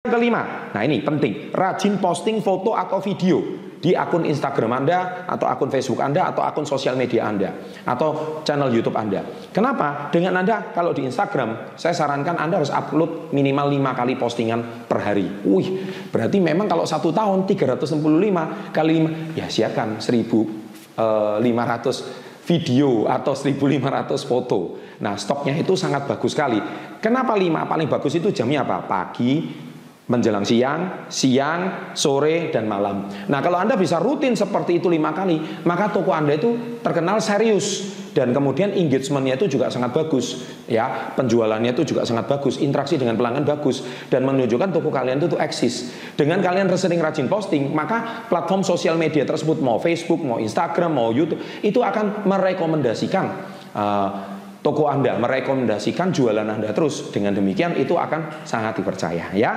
Yang kelima, nah ini penting, rajin posting foto atau video di akun Instagram Anda atau akun Facebook Anda atau akun sosial media Anda atau channel YouTube Anda. Kenapa? Dengan Anda kalau di Instagram, saya sarankan Anda harus upload minimal 5 kali postingan per hari. Wih, berarti memang kalau satu tahun 365 kali 5, ya siapkan 1500 eh, video atau 1500 foto. Nah, stoknya itu sangat bagus sekali. Kenapa 5? Paling bagus itu jamnya apa? Pagi, menjelang siang, siang, sore, dan malam. Nah kalau Anda bisa rutin seperti itu lima kali, maka toko Anda itu terkenal serius dan kemudian engagementnya itu juga sangat bagus, ya penjualannya itu juga sangat bagus, interaksi dengan pelanggan bagus dan menunjukkan toko kalian itu eksis. Dengan kalian sering rajin posting, maka platform sosial media tersebut mau Facebook, mau Instagram, mau YouTube itu akan merekomendasikan uh, toko Anda, merekomendasikan jualan Anda terus. Dengan demikian itu akan sangat dipercaya, ya.